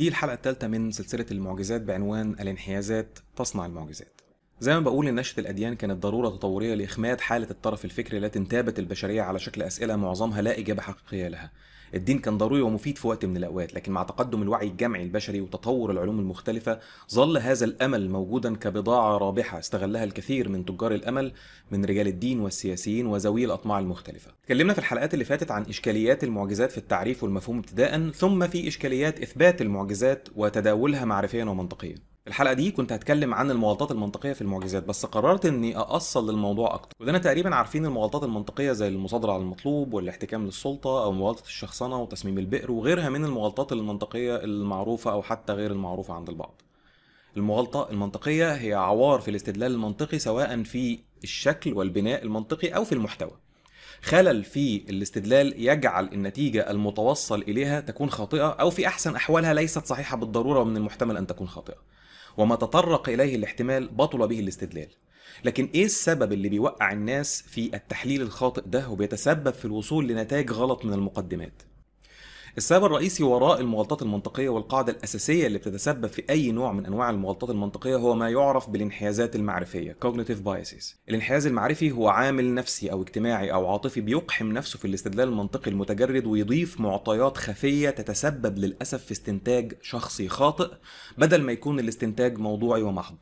دي الحلقة الثالثة من سلسلة المعجزات بعنوان الانحيازات تصنع المعجزات. زي ما بقول إن نشأة الأديان كانت ضرورة تطورية لإخماد حالة الطرف الفكري التي انتابت البشرية على شكل أسئلة معظمها لا إجابة حقيقية لها. الدين كان ضروري ومفيد في وقت من الأوقات، لكن مع تقدم الوعي الجمعي البشري وتطور العلوم المختلفة، ظل هذا الأمل موجودا كبضاعة رابحة استغلها الكثير من تجار الأمل من رجال الدين والسياسيين وذوي الأطماع المختلفة. اتكلمنا في الحلقات اللي فاتت عن إشكاليات المعجزات في التعريف والمفهوم ابتداء، ثم في إشكاليات إثبات المعجزات وتداولها معرفيا ومنطقيا. الحلقة دي كنت هتكلم عن المغالطات المنطقية في المعجزات بس قررت إني أأصل للموضوع أكتر. ودنا تقريبا عارفين المغالطات المنطقية زي المصادرة على المطلوب والاحتكام للسلطة أو مغالطة الشخصنة وتصميم البئر وغيرها من المغالطات المنطقية المعروفة أو حتى غير المعروفة عند البعض. المغالطة المنطقية هي عوار في الاستدلال المنطقي سواء في الشكل والبناء المنطقي أو في المحتوى. خلل في الاستدلال يجعل النتيجة المتوصل إليها تكون خاطئة أو في أحسن أحوالها ليست صحيحة بالضرورة ومن المحتمل أن تكون خاطئة. وما تطرق إليه الاحتمال بطل به الاستدلال. لكن إيه السبب اللي بيوقع الناس في التحليل الخاطئ ده وبيتسبب في الوصول لنتائج غلط من المقدمات؟ السبب الرئيسي وراء المغالطات المنطقية والقاعدة الأساسية اللي بتتسبب في أي نوع من أنواع المغالطات المنطقية هو ما يعرف بالانحيازات المعرفية cognitive biases. الانحياز المعرفي هو عامل نفسي أو اجتماعي أو عاطفي بيقحم نفسه في الاستدلال المنطقي المتجرد ويضيف معطيات خفية تتسبب للأسف في استنتاج شخصي خاطئ بدل ما يكون الاستنتاج موضوعي ومحض.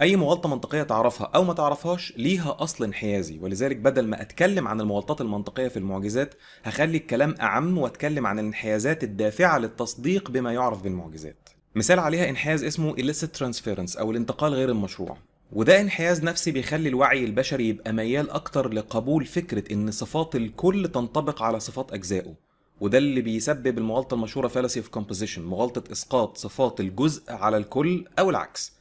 أي مغالطة منطقية تعرفها أو ما تعرفهاش ليها أصل انحيازي. ولذلك بدل ما أتكلم عن المغالطات المنطقية في المعجزات هخلي الكلام أعم وأتكلم عن الانحيازات الدافعة للتصديق بما يعرف بالمعجزات. مثال عليها انحياز اسمه illicit transference أو الانتقال غير المشروع. وده انحياز نفسي بيخلي الوعي البشري يبقى ميال أكتر لقبول فكرة إن صفات الكل تنطبق على صفات أجزائه. وده اللي بيسبب المغالطة المشهورة fallacy of composition مغالطة إسقاط صفات الجزء على الكل أو العكس.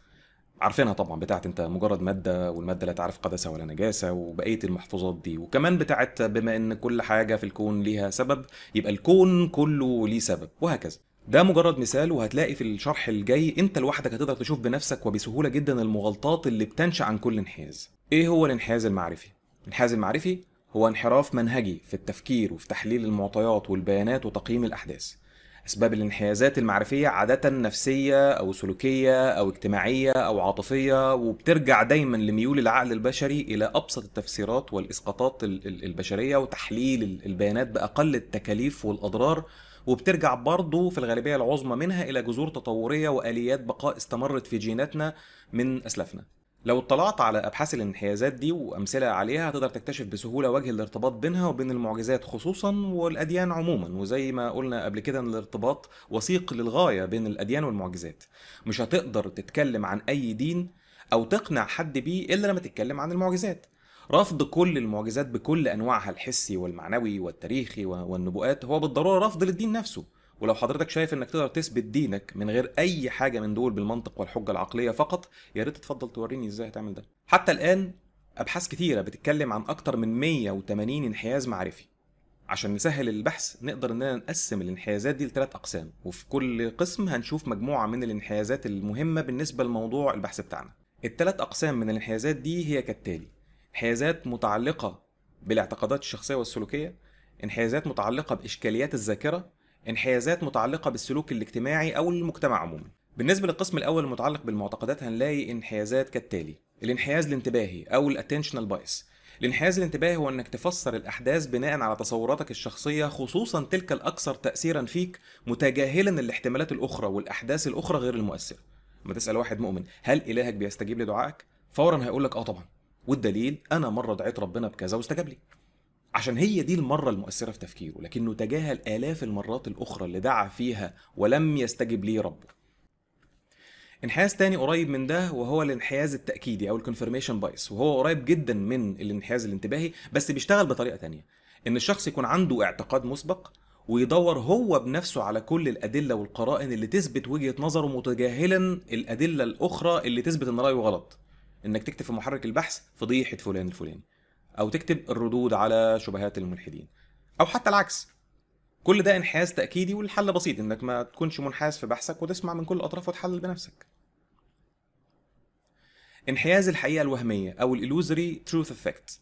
عارفينها طبعا بتاعت أنت مجرد مادة والمادة لا تعرف قدسه ولا نجاسة وبقية المحفوظات دي. وكمان بتاعت بما إن كل حاجة في الكون ليها سبب يبقى الكون كله ليه سبب وهكذا. ده مجرد مثال وهتلاقي في الشرح الجاي أنت لوحدك هتقدر تشوف بنفسك وبسهولة جدا المغالطات اللي بتنشأ عن كل انحياز. إيه هو الانحياز المعرفي؟ الانحياز المعرفي هو انحراف منهجي في التفكير وفي تحليل المعطيات والبيانات وتقييم الأحداث. أسباب الانحيازات المعرفية عادة نفسية أو سلوكية أو اجتماعية أو عاطفية وبترجع دايما لميول العقل البشري إلى أبسط التفسيرات والإسقاطات البشرية وتحليل البيانات بأقل التكاليف والأضرار وبترجع برضه في الغالبية العظمى منها إلى جذور تطورية وآليات بقاء استمرت في جيناتنا من أسلافنا. لو اطلعت على أبحاث الانحيازات دي وأمثلة عليها هتقدر تكتشف بسهولة وجه الارتباط بينها وبين المعجزات خصوصا والأديان عموما. وزي ما قلنا قبل كده إن الارتباط وثيق للغاية بين الأديان والمعجزات. مش هتقدر تتكلم عن أي دين أو تقنع حد بيه إلا لما تتكلم عن المعجزات. رفض كل المعجزات بكل أنواعها الحسي والمعنوي والتاريخي والنبوءات هو بالضرورة رفض للدين نفسه. ولو حضرتك شايف إنك تقدر تثبت دينك من غير أي حاجة من دول بالمنطق والحجة العقلية فقط يا ريت تفضل توريني إزاي هتعمل ده. حتى الآن أبحاث كتيرة بتتكلم عن أكتر من 180 انحياز معرفي. عشان نسهل البحث نقدر إننا نقسم الانحيازات دي لثلاث أقسام وفي كل قسم هنشوف مجموعة من الانحيازات المهمة بالنسبة لموضوع البحث بتاعنا. الثلاث أقسام من الانحيازات دي هي كالتالي انحيازات متعلقة بالاعتقادات الشخصية والسلوكية انحيازات متعلقة بإشكاليات الذاكرة انحيازات متعلقة بالسلوك الاجتماعي أو المجتمع عموما. بالنسبة للقسم الأول المتعلق بالمعتقدات هنلاقي انحيازات كالتالي الانحياز الانتباهي أو ال attentional bias الانحياز الانتباهي هو إنك تفسر الأحداث بناء على تصوراتك الشخصية خصوصا تلك الأكثر تاثيرا فيك متجاهلا الاحتمالات الأخرى والأحداث الأخرى غير المؤثرة. لما تسأل واحد مؤمن هل إلهك بيستجيب لدعائك؟ فورا هيقول لك آه طبعا. والدليل أنا مرة دعيت ربنا بكذا واستجاب لي. عشان هي دي المرة المؤثرة في تفكيره لكنه تجاهل آلاف المرات الأخرى اللي دعا فيها ولم يستجب ليه ربه. انحياز تاني قريب من ده وهو الانحياز التأكيدي أو ال confirmation bias وهو قريب جدا من الانحياز الانتباهي بس بيشتغل بطريقة تانية. إن الشخص يكون عنده اعتقاد مسبق ويدور هو بنفسه على كل الأدلة والقرائن اللي تثبت وجهة نظره متجاهلا الأدلة الأخرى اللي تثبت إن رأيه غلط. إنك تكتب في محرك البحث فضيحة فلان الفلاني. أو تكتب الردود على شبهات الملحدين. أو حتى العكس كل ده انحياز تأكيدي والحل بسيط إنك ما تكونش منحاز في بحثك وتسمع من كل الاطراف وتحلل بنفسك. إنحياز الحقيقة الوهمية أو الالوزري تروث افكت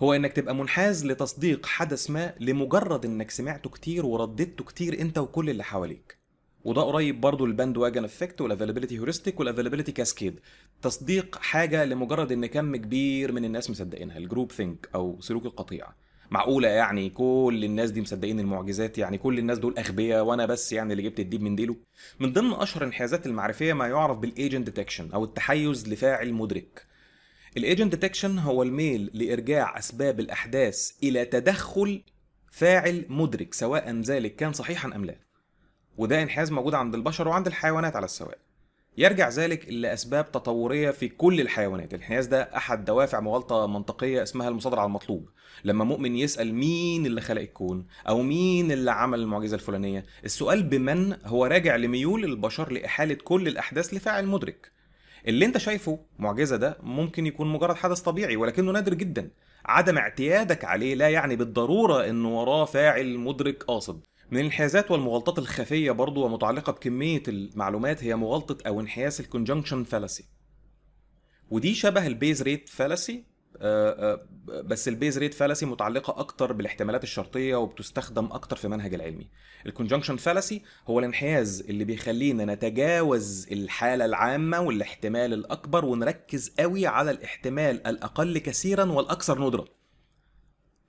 هو إنك تبقى منحاز لتصديق حدث ما لمجرد إنك سمعته كتير ورددته كتير أنت وكل اللي حواليك. وده قريب برضه لل bandwagon effect وال availability heuristic وال availability cascade تصديق حاجة لمجرد إن كم كبير من الناس مصدقينها. ال groupthink أو سلوك القطيع معقولة يعني كل الناس دي مصدقين المعجزات؟ يعني كل الناس دول أغبياء وأنا بس يعني اللي جبت الديب من ديله؟ من ضمن أشهر الانحيازات المعرفية ما يعرف بال agent detection أو التحيز لفاعل مدرك. ال agent detection هو الميل لإرجاع أسباب الأحداث إلى تدخل فاعل مدرك سواء ذلك كان صحيحا أم لا. وده انحياز موجود عند البشر وعند الحيوانات على السواء. يرجع ذلك لأسباب تطورية في كل الحيوانات. الانحياز ده أحد دوافع مغالطة منطقية اسمها المصادرة على المطلوب. لما مؤمن يسأل مين اللي خلق الكون أو مين اللي عمل المعجزة الفلانية السؤال بمن هو راجع لميول البشر لإحالة كل الأحداث لفاعل مدرك. اللي انت شايفه معجزة ده ممكن يكون مجرد حدث طبيعي ولكنه نادر جدا. عدم اعتيادك عليه لا يعني بالضرورة انه وراه فاعل مدرك قاصد. من الانحيازات والمغالطات الخفية برضو ومتعلقة بكمية المعلومات هي مغالطة أو انحياز ال conjunction fallacy ودي شبه ال base rate fallacy بس ال base rate fallacy متعلقة أكتر بالاحتمالات الشرطية وبتستخدم أكتر في منهج العلمي. ال conjunction fallacy هو الانحياز اللي بيخلينا نتجاوز الحالة العامة والاحتمال الأكبر ونركز قوي على الاحتمال الأقل كثيرا والأكثر ندرة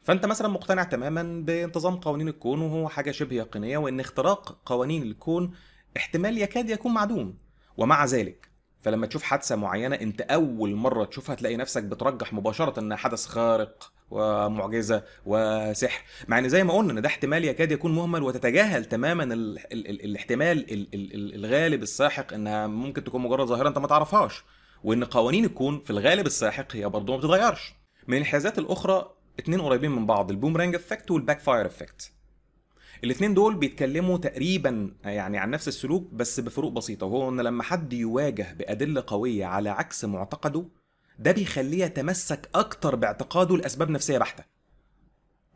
فانت مثلا مقتنع تماما بانتظام قوانين الكون وهو حاجة شبه يقينية وإن اختراق قوانين الكون احتمال يكاد يكون معدوم. ومع ذلك فلما تشوف حادثة معينة أنت أول مرة تشوفها تلاقي نفسك بترجح مباشرة إنها حدث خارق ومعجزة وسحر. مع إن زي ما قلنا إن ده احتمال يكاد يكون مهمل وتتجاهل تماما ال ال ال الاحتمال ال ال الغالب الساحق إنها ممكن تكون مجرد ظاهرة أنت ما تعرفهاش. وإن قوانين الكون في الغالب الساحق هي برضه ما بتتغيرش. من الانحيازات الأخرى اتنين قريبين من بعض ال boomerang effect وال backfire effect الاثنين دول بيتكلموا تقريبا يعني عن نفس السلوك بس بفروق بسيطة وهو إن لما حد يواجه بأدلة قوية على عكس معتقده ده بيخليه يتمسك أكتر باعتقاده لأسباب نفسية بحتة.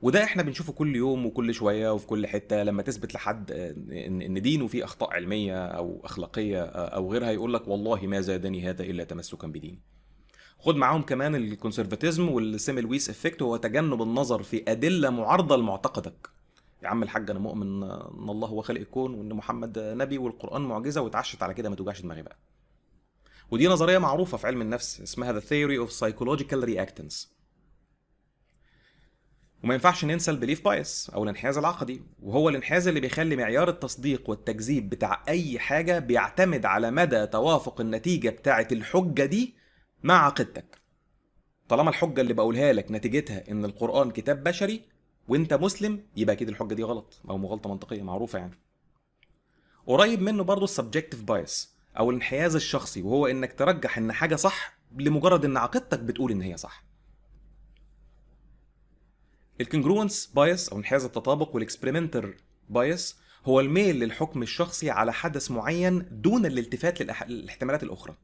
وده إحنا بنشوفه كل يوم وكل شوية وفي كل حتة لما تثبت لحد إن دينه فيه أخطاء علمية أو أخلاقية أو غيرها يقول لك والله ما زادني هذا إلا تمسكا بديني. خد معاهم كمان ال conservatism وال Semmelweis effect وهو تجنب النظر في أدلة معارضة لمعتقدك. يا عم الحاج أنا مؤمن إن الله هو خالق الكون وإن محمد نبي والقرآن معجزة وعشت على كده ما توجعش دماغي بقى. ودي نظرية معروفة في علم النفس اسمها The Theory of Psychological Reactance. وما ينفعش ننسى ال belief bias أو الانحياز العقدي وهو الانحياز اللي بيخلي معيار التصديق والتكذيب بتاع أي حاجة بيعتمد على مدى توافق النتيجة بتاعه الحجة دي مع عقيدتك. طالما الحجة اللي بقولها لك نتيجتها إن القرآن كتاب بشري وإنت مسلم يبقى أكيد الحجة دي غلط أو مغالطة منطقية معروفة يعني. قريب منه برضه ال subjective bias أو الانحياز الشخصي وهو إنك ترجح إن حاجة صح لمجرد إن عقيدتك بتقول إن هي صح. ال congruence bias أو انحياز التطابق وال experimenter bias هو الميل للحكم الشخصي على حدث معين دون الالتفات للاحتمالات الأخرى.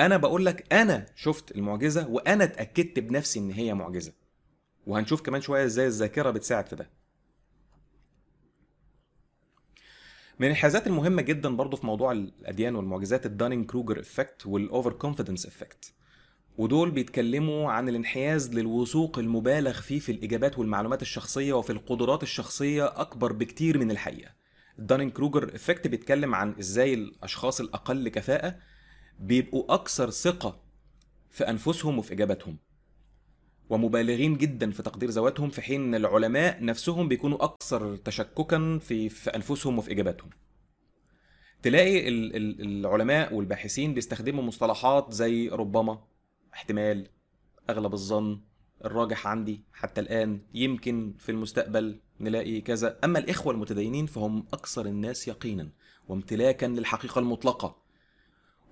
أنا بقول لك أنا شفت المعجزة وأنا اتأكدت بنفسي إن هي معجزة. وهنشوف كمان شوية إزاي الذاكرة بتساعد في ده. من الحاجات المهمة جدا برضو في موضوع الأديان والمعجزات ال Dunning-Kruger effect وال overconfidence effect. ودول بيتكلموا عن الانحياز للوثوق المبالغ فيه في الإجابات والمعلومات الشخصية وفي القدرات الشخصية أكبر بكتير من الحقيقة. ال Dunning-Kruger effect بيتكلم عن إزاي الأشخاص الأقل كفاءة بيبقوا أكثر ثقة في أنفسهم وفي إجاباتهم. ومبالغين جدا في تقدير ذواتهم في حين العلماء نفسهم بيكونوا أكثر تشككا في, في أنفسهم وفي إجاباتهم. تلاقي العلماء والباحثين بيستخدموا مصطلحات زي ربما احتمال أغلب الظن الراجح عندي حتى الآن يمكن في المستقبل نلاقي كذا. أما الإخوة المتدينين فهم أكثر الناس يقينا وامتلاكا للحقيقة المطلقة.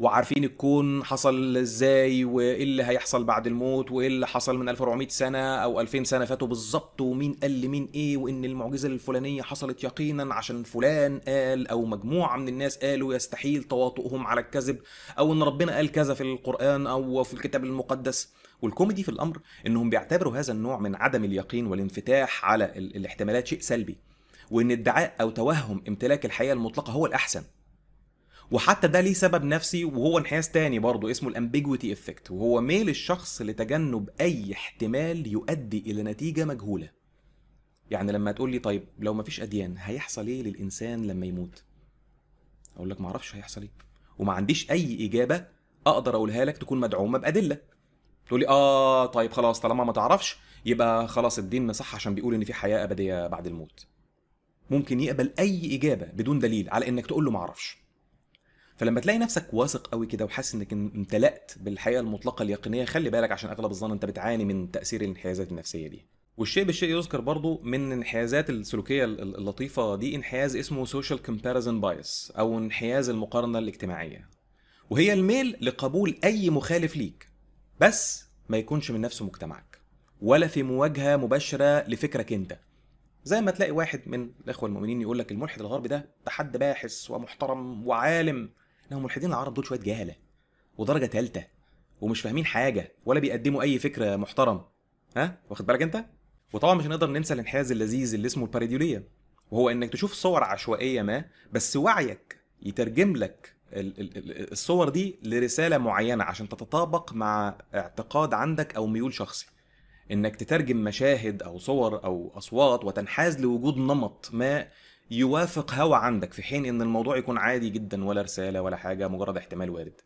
وعارفين الكون حصل إزاي وإيه اللي هيحصل بعد الموت وإيه اللي حصل من 1400 سنة أو 2000 سنة فاتوا بالظبط ومين قال لمين إيه وإن المعجزة الفلانية حصلت يقينا عشان فلان قال أو مجموعة من الناس قالوا يستحيل تواطؤهم على الكذب أو إن ربنا قال كذا في القرآن أو في الكتاب المقدس. والكوميدي في الأمر إنهم بيعتبروا هذا النوع من عدم اليقين والانفتاح على الاحتمالات شيء سلبي وإن ادعاء أو توهم امتلاك الحقيقة المطلقة هو الأحسن. وحتى ده ليه سبب نفسي وهو انحياز تاني برضه اسمه ال ambiguity effect وهو ميل الشخص لتجنب أي احتمال يؤدي إلى نتيجة مجهولة. يعني لما تقول لي طيب لو مفيش أديان هيحصل إيه للإنسان لما يموت؟ أقول لك ما أعرفش هيحصل إيه. وما عنديش أي إجابة أقدر أقولها لك تكون مدعومة بأدلة. تقول لي آه طيب خلاص طالما ما تعرفش يبقى خلاص الدين صح عشان بيقول إن في حياة أبدية بعد الموت. ممكن يقبل أي إجابة بدون دليل على إنك تقول له ما أعرفش فلما تلاقي نفسك واثق قوي كده وحاسس إنك امتلأت بالحقيقة المطلقة اليقينية خلي بالك عشان أغلب الظن أنت بتعاني من تأثير الانحيازات النفسية دي. والشيء بالشيء يذكر برضو من الانحيازات السلوكية اللطيفة دي انحياز اسمه social comparison bias أو انحياز المقارنة الاجتماعية. وهي الميل لقبول أي مخالف ليك بس ما يكونش من نفس مجتمعك ولا في مواجهة مباشرة لفكرك أنت. زي ما تلاقي واحد من الإخوة المؤمنين يقول لك الملحد الغربي ده ده حد باحث ومحترم وعالم انهم الملحدين العرب دول شوية جهله ودرجة ثالثه ومش فاهمين حاجة ولا بيقدموا أي فكره محترم. ها؟ واخد بالك أنت؟ وطبعا مش هنقدر ننسى الانحياز اللذيذ اللي اسمه الباريديوليه وهو إنك تشوف صور عشوائية ما بس وعيك يترجم لك الصور دي لرسالة معينة عشان تتطابق مع اعتقاد عندك أو ميول شخصي. إنك تترجم مشاهد أو صور أو أصوات وتنحاز لوجود نمط ما يوافق هوى عندك في حين إن الموضوع يكون عادي جدا ولا رسالة ولا حاجة مجرد احتمال وارد.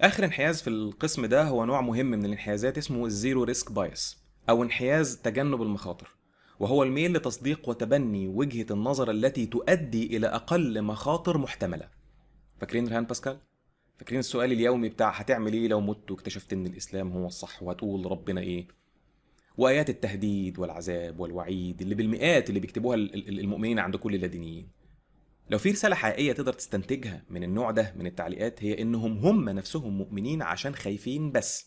آخر انحياز في القسم ده هو نوع مهم من الانحيازات اسمه ال zero risk bias أو انحياز تجنب المخاطر وهو الميل لتصديق وتبني وجهة النظر التي تؤدي إلى أقل مخاطر محتملة. فاكرين رهان باسكال؟ فاكرين السؤال اليومي بتاع هتعمل إيه لو مت واكتشفت إن الإسلام هو الصح وهتقول ربنا إيه؟ وآيات التهديد والعذاب والوعيد اللي بالمئات اللي بيكتبوها المؤمنين عند كل اللادينيين لو في رسالة حقيقية تقدر تستنتجها من النوع ده من التعليقات هي إنهم هم نفسهم مؤمنين عشان خايفين بس.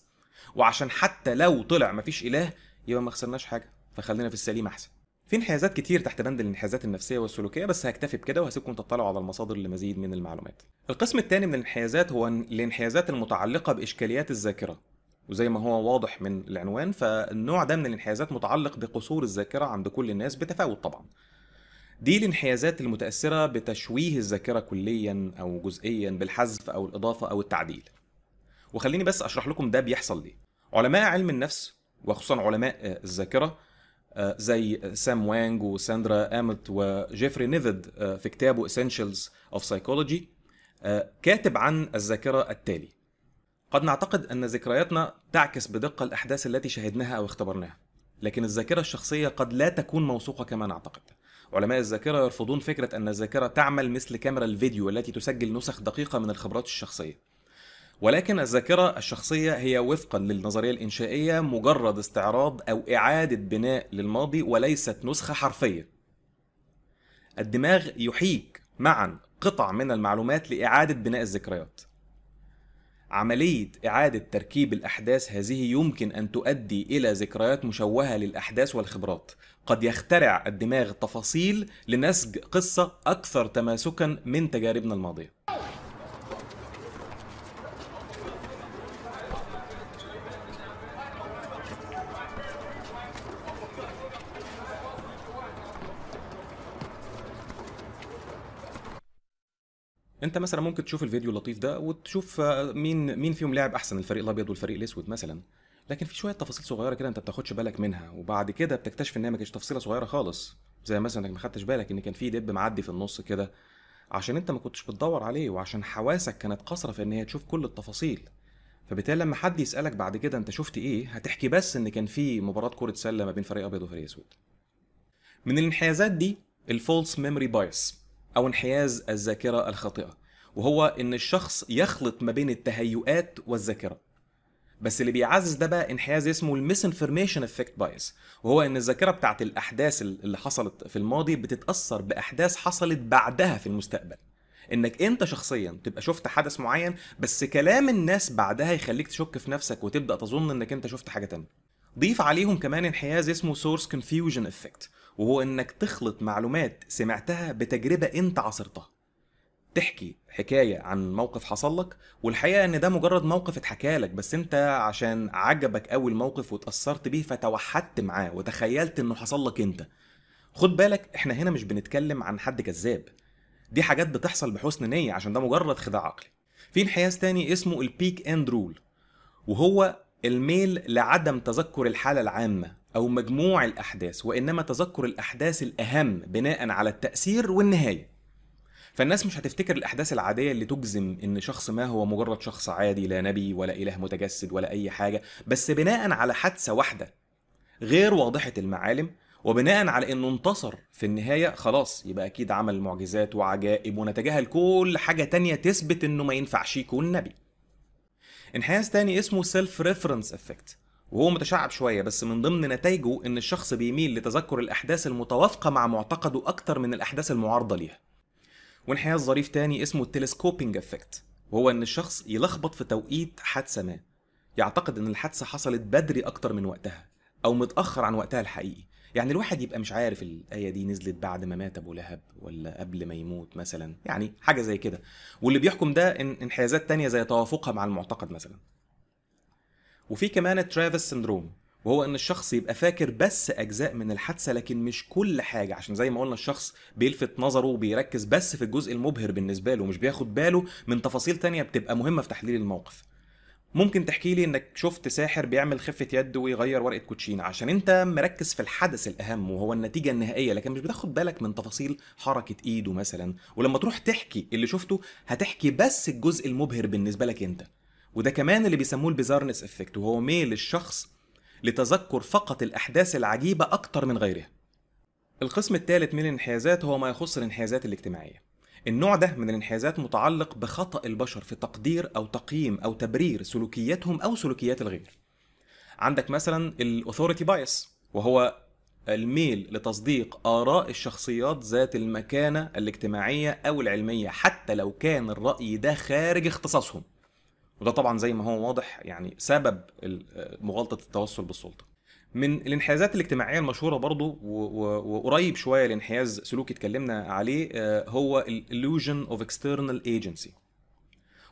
وعشان حتى لو طلع مفيش إله يبقى ما خسرناش حاجة. فخلينا في السليم أحسن. في انحيازات كتير تحت بند الانحيازات النفسية والسلوكية بس هكتفي بكده وهسيبكم تطلعوا على المصادر لمزيد من المعلومات. القسم الثاني من الانحيازات هو الانحيازات المتعلقة بإشكاليات الذاكرة. وزي ما هو واضح من العنوان فالنوع ده من الانحيازات متعلق بقصور الذاكرة عند كل الناس بتفاوت طبعا. دي الانحيازات المتأثرة بتشويه الذاكرة كليا أو جزئيا بالحذف أو الإضافة أو التعديل. وخليني بس أشرح لكم ده بيحصل ليه. علماء علم النفس وخصوصا علماء الذاكرة زي سام وانج وساندرا املت وجيفري نيفيد في كتابه Essentials of Psychology كاتب عن الذاكرة التالي. قد نعتقد أن ذكرياتنا تعكس بدقة الأحداث التي شهدناها أو اختبرناها لكن الذاكرة الشخصية قد لا تكون موثوقة كما نعتقد. علماء الذاكرة يرفضون فكرة أن الذاكرة تعمل مثل كاميرا الفيديو التي تسجل نسخ دقيقة من الخبرات الشخصية. ولكن الذاكرة الشخصية هي وفقا للنظرية الإنشائية مجرد استعراض أو إعادة بناء للماضي وليست نسخة حرفية. الدماغ يحيك معا قطع من المعلومات لإعادة بناء الذكريات. عملية إعادة تركيب الأحداث هذه يمكن أن تؤدي إلى ذكريات مشوهة للأحداث والخبرات. قد يخترع الدماغ تفاصيل لنسج قصة أكثر تماسكا من تجاربنا الماضية. انت مثلا ممكن تشوف الفيديو اللطيف ده وتشوف مين مين فيهم لاعب أحسن الفريق الأبيض والفريق الأسود مثلا. لكن في شوية تفاصيل صغيرة كده انت بتاخدش بالك منها وبعد كده بتكتشف إنها ما كانتش تفصيله صغيرة خالص. زي مثلا انك ما خدتش بالك إن كان في دب معدي في النص كده. عشان انت ما كنتش بتدور عليه وعشان حواسك كانت قاصرة في إن هي تشوف كل التفاصيل. فبالتالي لما حد يسألك بعد كده انت شفت إيه هتحكي بس إن كان في مباراة كرة سلة ما بين فريق أبيض وفريق أسود. من الانحيازات دي ال false memory bias. أو انحياز الذاكرة الخاطئة. وهو إن الشخص يخلط ما بين التهيؤات والذاكرة. بس اللي بيعزز ده بقى انحياز اسمه ال misinformation effect bias. وهو إن الذاكرة بتاعت الأحداث اللي حصلت في الماضي بتتأثر بأحداث حصلت بعدها في المستقبل. إنك أنت شخصيا تبقى شفت حدث معين بس كلام الناس بعدها يخليك تشك في نفسك وتبدأ تظن إنك أنت شفت حاجة تانية. ضيف عليهم كمان انحياز اسمه source confusion effect وهو إنك تخلط معلومات سمعتها بتجربة أنت عاصرتها. تحكي حكاية عن موقف حصل لك والحقيقة إن ده مجرد موقف اتحكى لك بس أنت عشان عجبك قوي الموقف واتأثرت بيه فتوحدت معاه وتخيلت إنه حصل لك أنت. خد بالك إحنا هنا مش بنتكلم عن حد كذاب. دي حاجات بتحصل بحسن نية عشان ده مجرد خداع عقلي. في انحياز تاني اسمه ال peak-end rule وهو الميل لعدم تذكر الحالة العامة. أو مجموع الأحداث وإنما تذكر الأحداث الأهم بناء على التأثير والنهاية. فالناس مش هتفتكر الأحداث العادية اللي تجزم إن شخص ما هو مجرد شخص عادي لا نبي ولا إله متجسد ولا أي حاجة بس بناء على حادثة واحدة غير واضحة المعالم وبناء على إنه انتصر في النهاية خلاص يبقى أكيد عمل معجزات وعجائب ونتجاهل كل حاجة تانية تثبت إنه ما ينفعش يكون نبي. إنحياز تاني اسمه self-reference effect وهو متشعب شوية بس من ضمن نتائجه إن الشخص بيميل لتذكر الأحداث المتوافقة مع معتقده أكتر من الأحداث المعارضة ليها. وانحياز ظريف تاني اسمه ال telescoping effect وهو إن الشخص يلخبط في توقيت حادثة ما. يعتقد إن الحادثة حصلت بدري أكتر من وقتها أو متأخر عن وقتها الحقيقي. يعني الواحد يبقى مش عارف الآية دي نزلت بعد ما مات أبو لهب ولا قبل ما يموت مثلا. يعني حاجة زي كده. واللي بيحكم ده إن انحيازات تانية زي توافقها مع المعتقد مثلا. وفي كمان ال Travis syndrome وهو إن الشخص يبقى فاكر بس أجزاء من الحادثة لكن مش كل حاجة. عشان زي ما قلنا الشخص بيلفت نظره وبيركز بس في الجزء المبهر بالنسبة له مش بياخد باله من تفاصيل تانية بتبقى مهمة في تحليل الموقف. ممكن تحكي لي إنك شفت ساحر بيعمل خفة يد ويغير ورقة كوتشينة عشان أنت مركز في الحدث الأهم وهو النتيجة النهائية لكن مش بتاخد بالك من تفاصيل حركة إيده مثلا. ولما تروح تحكي اللي شفته هتحكي بس الجزء المبهر بالنسبة لك أنت. وده كمان اللي بيسموه ال bizarreness effect وهو ميل الشخص لتذكر فقط الأحداث العجيبة أكتر من غيرها القسم الثالث من الانحيازات هو ما يخص الانحيازات الاجتماعية النوع ده من الانحيازات متعلق بخطأ البشر في تقدير أو تقييم أو تبرير سلوكياتهم أو سلوكيات الغير. عندك مثلا ال authority bias وهو الميل لتصديق آراء الشخصيات ذات المكانة الاجتماعية أو العلمية حتى لو كان الرأي ده خارج اختصاصهم. وده طبعا زي ما هو واضح يعني سبب مغالطة التوسل بالسلطة. من الانحيازات الاجتماعية المشهورة برضو وقريب شوية لانحياز سلوكي اتكلمنا عليه هو illusion of external agency.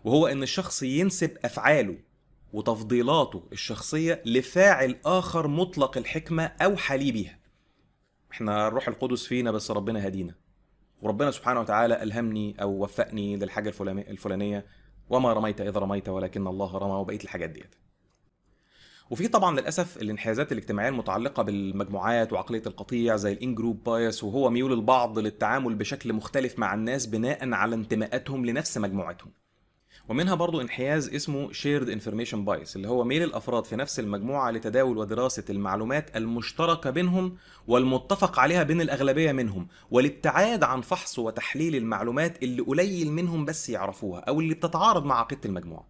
وهو إن الشخص ينسب أفعاله وتفضيلاته الشخصية لفاعل آخر مطلق الحكمة أو حالي بيها. إحنا الروح القدس فينا بس ربنا هدينا. وربنا سبحانه وتعالى ألهمني أو وفقني للحاجة الفلانية. وما رميت إذ رميت ولكن الله رمى وبقيه الحاجات ديت. وفي طبعا للأسف الانحيازات الاجتماعية المتعلقة بالمجموعات وعقلية القطيع زي ال in-group bias وهو ميول البعض للتعامل بشكل مختلف مع الناس بناء على انتماءاتهم لنفس مجموعتهم. ومنها برضو انحياز اسمه shared information bias اللي هو ميل الأفراد في نفس المجموعة لتداول ودراسة المعلومات المشتركة بينهم والمتفق عليها بين الأغلبية منهم والابتعاد عن فحص وتحليل المعلومات اللي قليل منهم بس يعرفوها أو اللي بتتعارض مع عقيده المجموعة.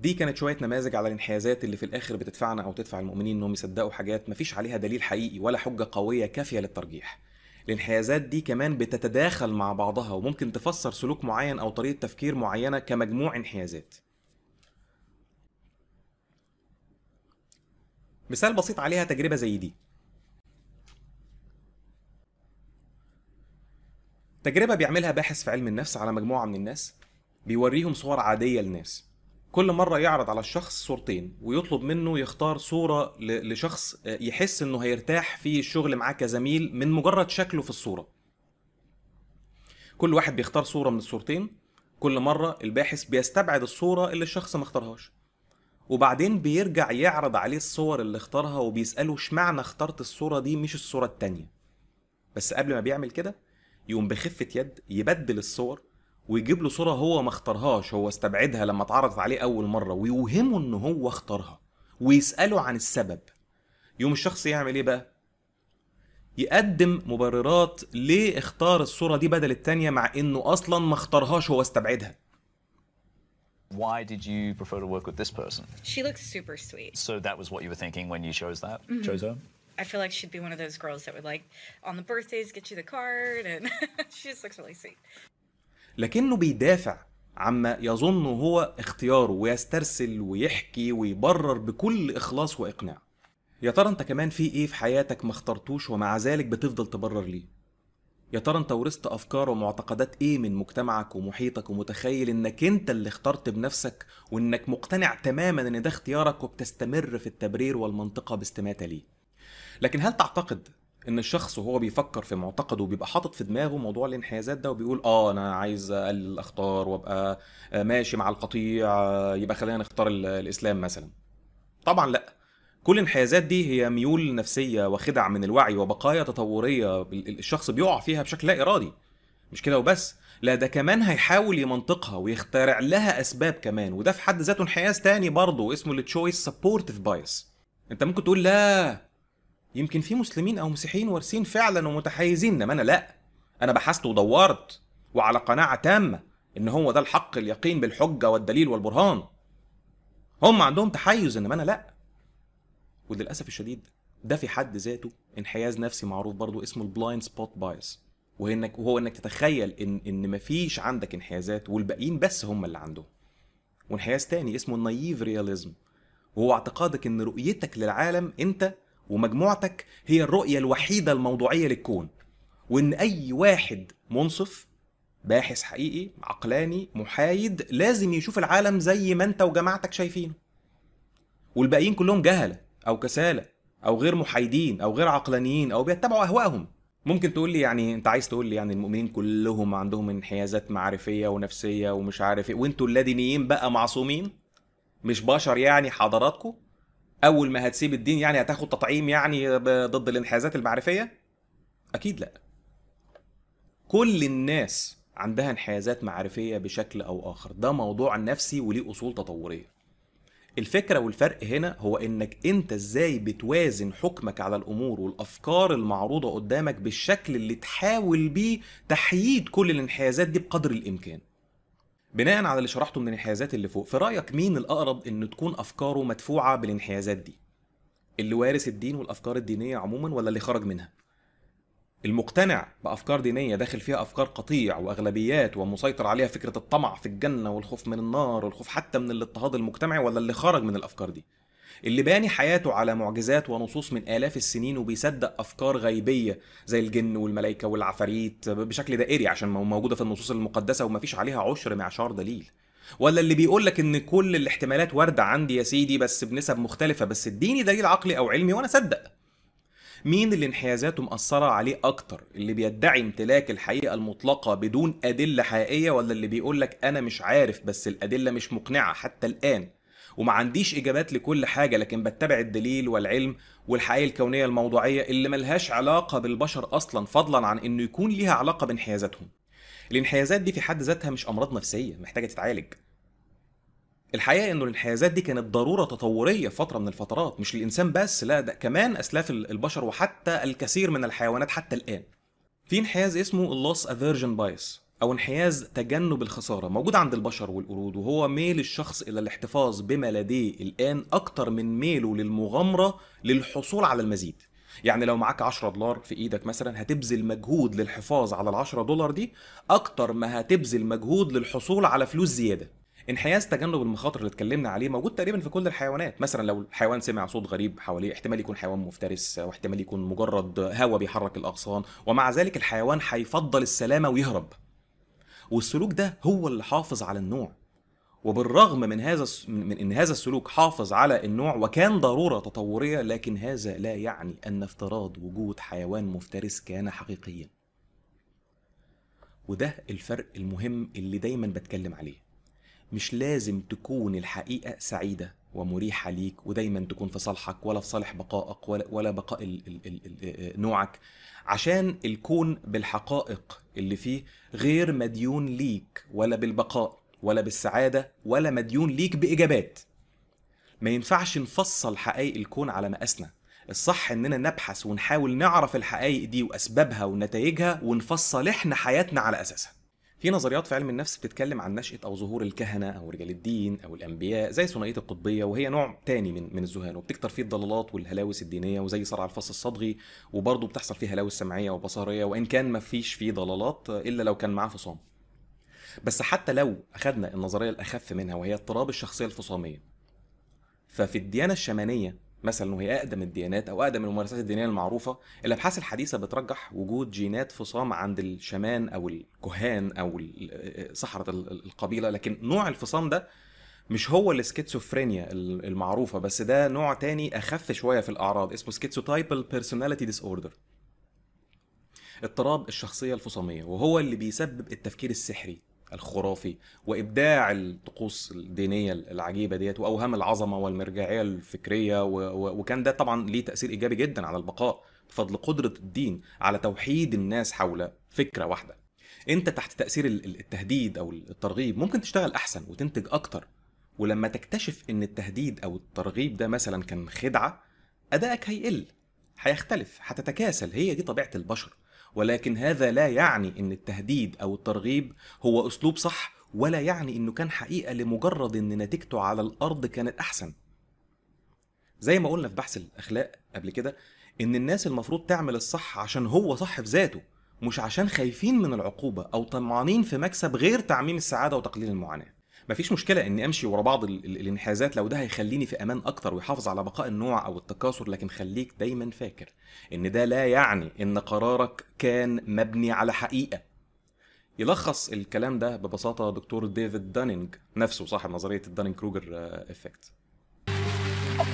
دي كانت شوية نماذج على الانحيازات اللي في الآخر بتدفعنا أو تدفع المؤمنين إنهم يصدقوا حاجات مفيش عليها دليل حقيقي ولا حجة قوية كافية للترجيح. الانحيازات دي كمان بتتداخل مع بعضها وممكن تفسر سلوك معين أو طريقة تفكير معينة كمجموع انحيازات. مثال بسيط عليها تجربة زي دي. تجربة بيعملها باحث في علم النفس على مجموعة من الناس بيوريهم صور عادية للناس. كل مرة يعرض على الشخص صورتين ويطلب منه يختار صورة لشخص يحس إنه هيرتاح في الشغل معاه كزميل من مجرد شكله في الصورة. كل واحد بيختار صورة من الصورتين. كل مرة الباحث بيستبعد الصورة اللي الشخص ما اختارهاش. وبعدين بيرجع يعرض عليه الصور اللي اختارها وبيسأله اشمعنى اخترت الصورة دي مش الصورة التانية. بس قبل ما بيعمل كده يقوم بخفة يد يبدل الصور ويجيب له صوره هو ما اختارهاش هو استبعدها لما اتعرضت عليه اول مره ويوهمه ان هو اختارها ويساله عن السبب يوم الشخص يعمل إيه بقى يقدم مبررات ليه اختار الصورة دي بدل التانية مع انه أصلا ما اختارهاش هو استبعدها Why did you prefer to work with this person? She looks super sweet. So that was what you were thinking when you chose that? Chose her? I feel like she'd be one of those girls that would like on the birthdays get you the card and she just looks really sweet. لكنه بيدافع عما يظن هو اختياره ويسترسل ويحكي ويبرر بكل إخلاص وإقناع. يا ترى أنت كمان في إيه في حياتك ما اخترتوش ومع ذلك بتفضل تبرر ليه؟ يا ترى أنت ورثت أفكار ومعتقدات إيه من مجتمعك ومحيطك ومتخيل إنك أنت اللي اخترت بنفسك وإنك مقتنع تماما إن ده اختيارك وبتستمر في التبرير والمنطقة باستماتة ليه؟ لكن هل تعتقد إن الشخص وهو بيفكر في معتقده بيبقى حاطط في دماغه موضوع الانحيازات ده وبيقول آه أنا عايز أقلل الأخطار وأبقى ماشي مع القطيع يبقى خلينا نختار الإسلام مثلا. طبعا لأ. كل الانحيازات دي هي ميول نفسية وخدع من الوعي وبقايا تطورية الشخص بيقع فيها بشكل لا إرادي. مش كده وبس. لا ده كمان هيحاول يمنطقها ويخترع لها أسباب كمان وده في حد ذاته انحياز تاني برضه اسمه ال choice-supportive bias أنت ممكن تقول لا يمكن في مسلمين أو مسيحيين وارثين فعلا ومتحيزين إنما أنا لا. أنا بحثت ودورت وعلى قناعة تامة إن هو ده الحق اليقين بالحجة والدليل والبرهان. هم عندهم تحيز إنما أنا لا. وللأسف الشديد ده في حد ذاته انحياز نفسي معروف برضو اسمه ال blind spot bias وهو انك وهو إنك تتخيل ان إن مفيش عندك انحيازات والباقيين بس هم اللي عندهم. وانحياز تاني اسمه النايف رياليزم وهو اعتقادك إن رؤيتك للعالم أنت ومجموعتك هي الرؤية الوحيدة الموضوعية للكون. وإن أي واحد منصف باحث حقيقي عقلاني محايد لازم يشوف العالم زي ما أنت وجماعتك شايفينه. والباقيين كلهم جهلة أو كسالى أو غير محايدين أو غير عقلانيين أو بيتبعوا اهوائهم ممكن تقول لي يعني أنت عايز تقول لي يعني المؤمنين كلهم عندهم انحيازات معرفية ونفسية ومش عارف إيه وأنتوا اللادينيين بقى معصومين؟ مش بشر يعني حضراتكم؟ أول ما هتسيب الدين يعني هتاخد تطعيم يعني ضد الانحيازات المعرفية؟ أكيد لأ. كل الناس عندها انحيازات معرفية بشكل أو آخر. ده موضوع نفسي وليه أصول تطورية. الفكرة والفرق هنا هو إنك أنت إزاي بتوازن حكمك على الأمور والأفكار المعروضة قدامك بالشكل اللي تحاول بيه تحييد كل الانحيازات دي بقدر الإمكان. بناء على اللي شرحته من الانحيازات اللي فوق في رأيك مين الأقرب إن تكون أفكاره مدفوعة بالانحيازات دي؟ اللي وارث الدين والأفكار الدينية عموما ولا اللي خرج منها؟ المقتنع بأفكار دينية داخل فيها أفكار قطيع وأغلبيات ومسيطر عليها فكرة الطمع في الجنة والخوف من النار والخوف حتى من الاضطهاد المجتمعي ولا اللي خرج من الأفكار دي؟ اللي باني حياته على معجزات ونصوص من آلاف السنين وبيصدق أفكار غيبية زي الجن والملائكة والعفاريت بشكل دائري عشان موجودة في النصوص المقدسة ومفيش عليها عشر معشار دليل. ولا اللي بيقول لك إن كل الاحتمالات واردة عندي يا سيدي بس بنسب مختلفة بس اديني دليل عقلي أو علمي وأنا أصدق. مين اللي انحيازاته مأثرة عليه أكتر؟ اللي بيدعي امتلاك الحقيقة المطلقة بدون أدلة حقيقية ولا اللي بيقول لك أنا مش عارف بس الأدلة مش مقنعة حتى الآن؟ وما عنديش إجابات لكل حاجة لكن بتبع الدليل والعلم والحقائق الكونية الموضوعية اللي ملهاش علاقة بالبشر أصلا فضلا عن إنه يكون ليها علاقة بانحيازاتهم. الانحيازات دي في حد ذاتها مش أمراض نفسية محتاجة تتعالج. الحقيقة إنه الانحيازات دي كانت ضرورة تطورية في فترة من الفترات مش للإنسان بس لا ده كمان أسلاف البشر وحتى الكثير من الحيوانات حتى الآن. في انحياز اسمه ال loss aversion bias أو انحياز تجنب الخسارة. موجود عند البشر والقرود وهو ميل الشخص إلى الاحتفاظ بما لديه الآن أكتر من ميله للمغامرة للحصول على المزيد. يعني لو معاك 10 دولار في إيدك مثلا هتبذل مجهود للحفاظ على ال 10 دولار دي أكتر ما هتبذل مجهود للحصول على فلوس زيادة. انحياز تجنب المخاطر اللي اتكلمنا عليه موجود تقريبا في كل الحيوانات. مثلا لو الحيوان سمع صوت غريب حواليه احتمال يكون حيوان مفترس واحتمال يكون مجرد هواء بيحرك الأغصان ومع ذلك الحيوان هيفضل السلامة ويهرب. والسلوك ده هو اللي حافظ على النوع. وبالرغم من هذا من إن هذا السلوك حافظ على النوع وكان ضرورة تطورية لكن هذا لا يعني أن افتراض وجود حيوان مفترس كان حقيقيا. وده الفرق المهم اللي دايما بتكلم عليه. مش لازم تكون الحقيقة سعيدة. ومريحة ليك ودايما تكون في صالحك ولا في صالح بقائك ولا, ولا بقاء ال ال ال ال نوعك. عشان الكون بالحقائق اللي فيه غير مديون ليك ولا بالبقاء ولا بالسعادة ولا مديون ليك بإجابات. ما ينفعش نفصل حقائق الكون على مقاسنا. الصح إننا نبحث ونحاول نعرف الحقائق دي وأسبابها ونتائجها ونفصل إحنا حياتنا على أساسها. في نظريات في علم النفس بتتكلم عن نشأة أو ظهور الكهنة أو رجال الدين أو الأنبياء زي ثنائية القطبية وهي نوع تاني من من الذهان وبتكتر فيه الضلالات والهلاوس الدينية وزي صرع الفص الصدغي وبرضه بتحصل فيه هلاوس سمعية وبصرية وإن كان ما فيش فيه ضلالات إلا لو كان معاه فصام. بس حتى لو أخدنا النظرية الأخف منها وهي اضطراب الشخصية الفصامية ففي الديانة الشمانية مثلا وهي أقدم الديانات أو أقدم الممارسات الدينية المعروفة الأبحاث الحديثة بترجح وجود جينات فصام عند الشمان أو الكهان أو سحره ال- القبيلة. لكن نوع الفصام ده مش هو السكيتسوفرينيا المعروفة بس ده نوع تاني أخف شوية في الأعراض اسمه schizotypal personality disorder اضطراب الشخصية الفصامية وهو اللي بيسبب التفكير السحري. الخرافي وإبداع الطقوس الدينية العجيبة ديت وأوهام العظمة والمرجعية الفكرية و... و... وكان ده طبعا ليه تأثير إيجابي جدا على البقاء بفضل قدرة الدين على توحيد الناس حول فكرة واحدة. أنت تحت تأثير ال- ال- التهديد أو الترغيب ممكن تشتغل أحسن وتنتج أكتر ولما تكتشف إن التهديد أو الترغيب ده مثلا كان خدعة أدائك هيقل هيختلف هتتكاسل. هي دي طبيعة البشر. ولكن هذا لا يعني إن التهديد أو الترغيب هو أسلوب صح ولا يعني إنه كان حقيقة لمجرد إن نتيجته على الأرض كانت أحسن. زي ما قلنا في بحث الأخلاق قبل كده إن الناس المفروض تعمل الصح عشان هو صح في ذاته مش عشان خايفين من العقوبة أو طمعانين في مكسب غير تعميم السعادة وتقليل المعاناة. مفيش مشكلة إني أمشي ورا بعض ال- ال- الانحيازات لو ده هيخليني في أمان أكتر ويحافظ على بقاء النوع أو التكاثر لكن خليك دايما فاكر إن ده لا يعني إن قرارك كان مبني على حقيقة يلخص الكلام ده ببساطة دكتور ديفيد دانينج نفسه صاحب نظرية الدانينج كروجر إفكت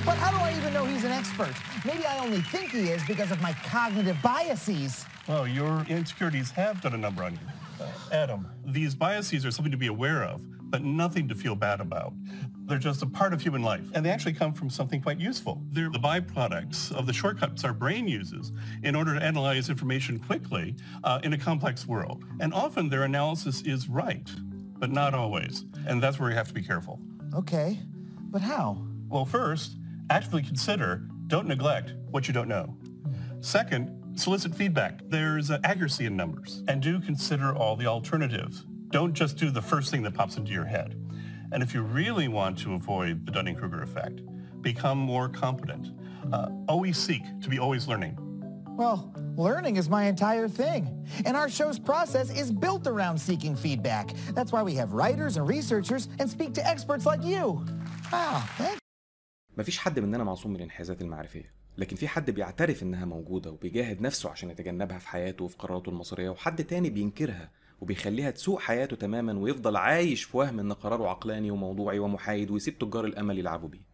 But how do I even know he's an expert? Maybe I only think he is because of my cognitive biases. Well, your insecurities have done a number on you. Uh, Adam, these biases are something to be aware of, but nothing to feel bad about. They're just a part of human life, and they actually come from something quite useful. They're the byproducts of the shortcuts our brain uses in order to analyze information quickly uh, in a complex world. And often their analysis is right, but not always. And that's where we have to be careful. Okay, but how? Well, first, actively consider, don't neglect what you don't know. Second, solicit feedback. There's uh, accuracy in numbers. And do consider all the alternatives Don't just do the first thing that pops into your head. And if you really want to avoid the Dunning-Kruger effect, become more competent. Uh, always seek to be always learning. Well, learning is my entire thing. And our show's process is built around seeking feedback. That's why we have writers and researchers and speak to experts like you. Wow, thank مفيش حد مننا معصوم من الانحيازات المعرفية لكن في حد بيعترف انها موجودة وبيجاهد نفسه عشان يتجنبها في حياته وفي قراراته المصيرية وحد تاني بينكرها وبيخليها تسوء حياته تماما ويفضل عايش في وهم إن قراره عقلاني وموضوعي ومحايد ويسيب تجار الأمل يلعبوا بيه.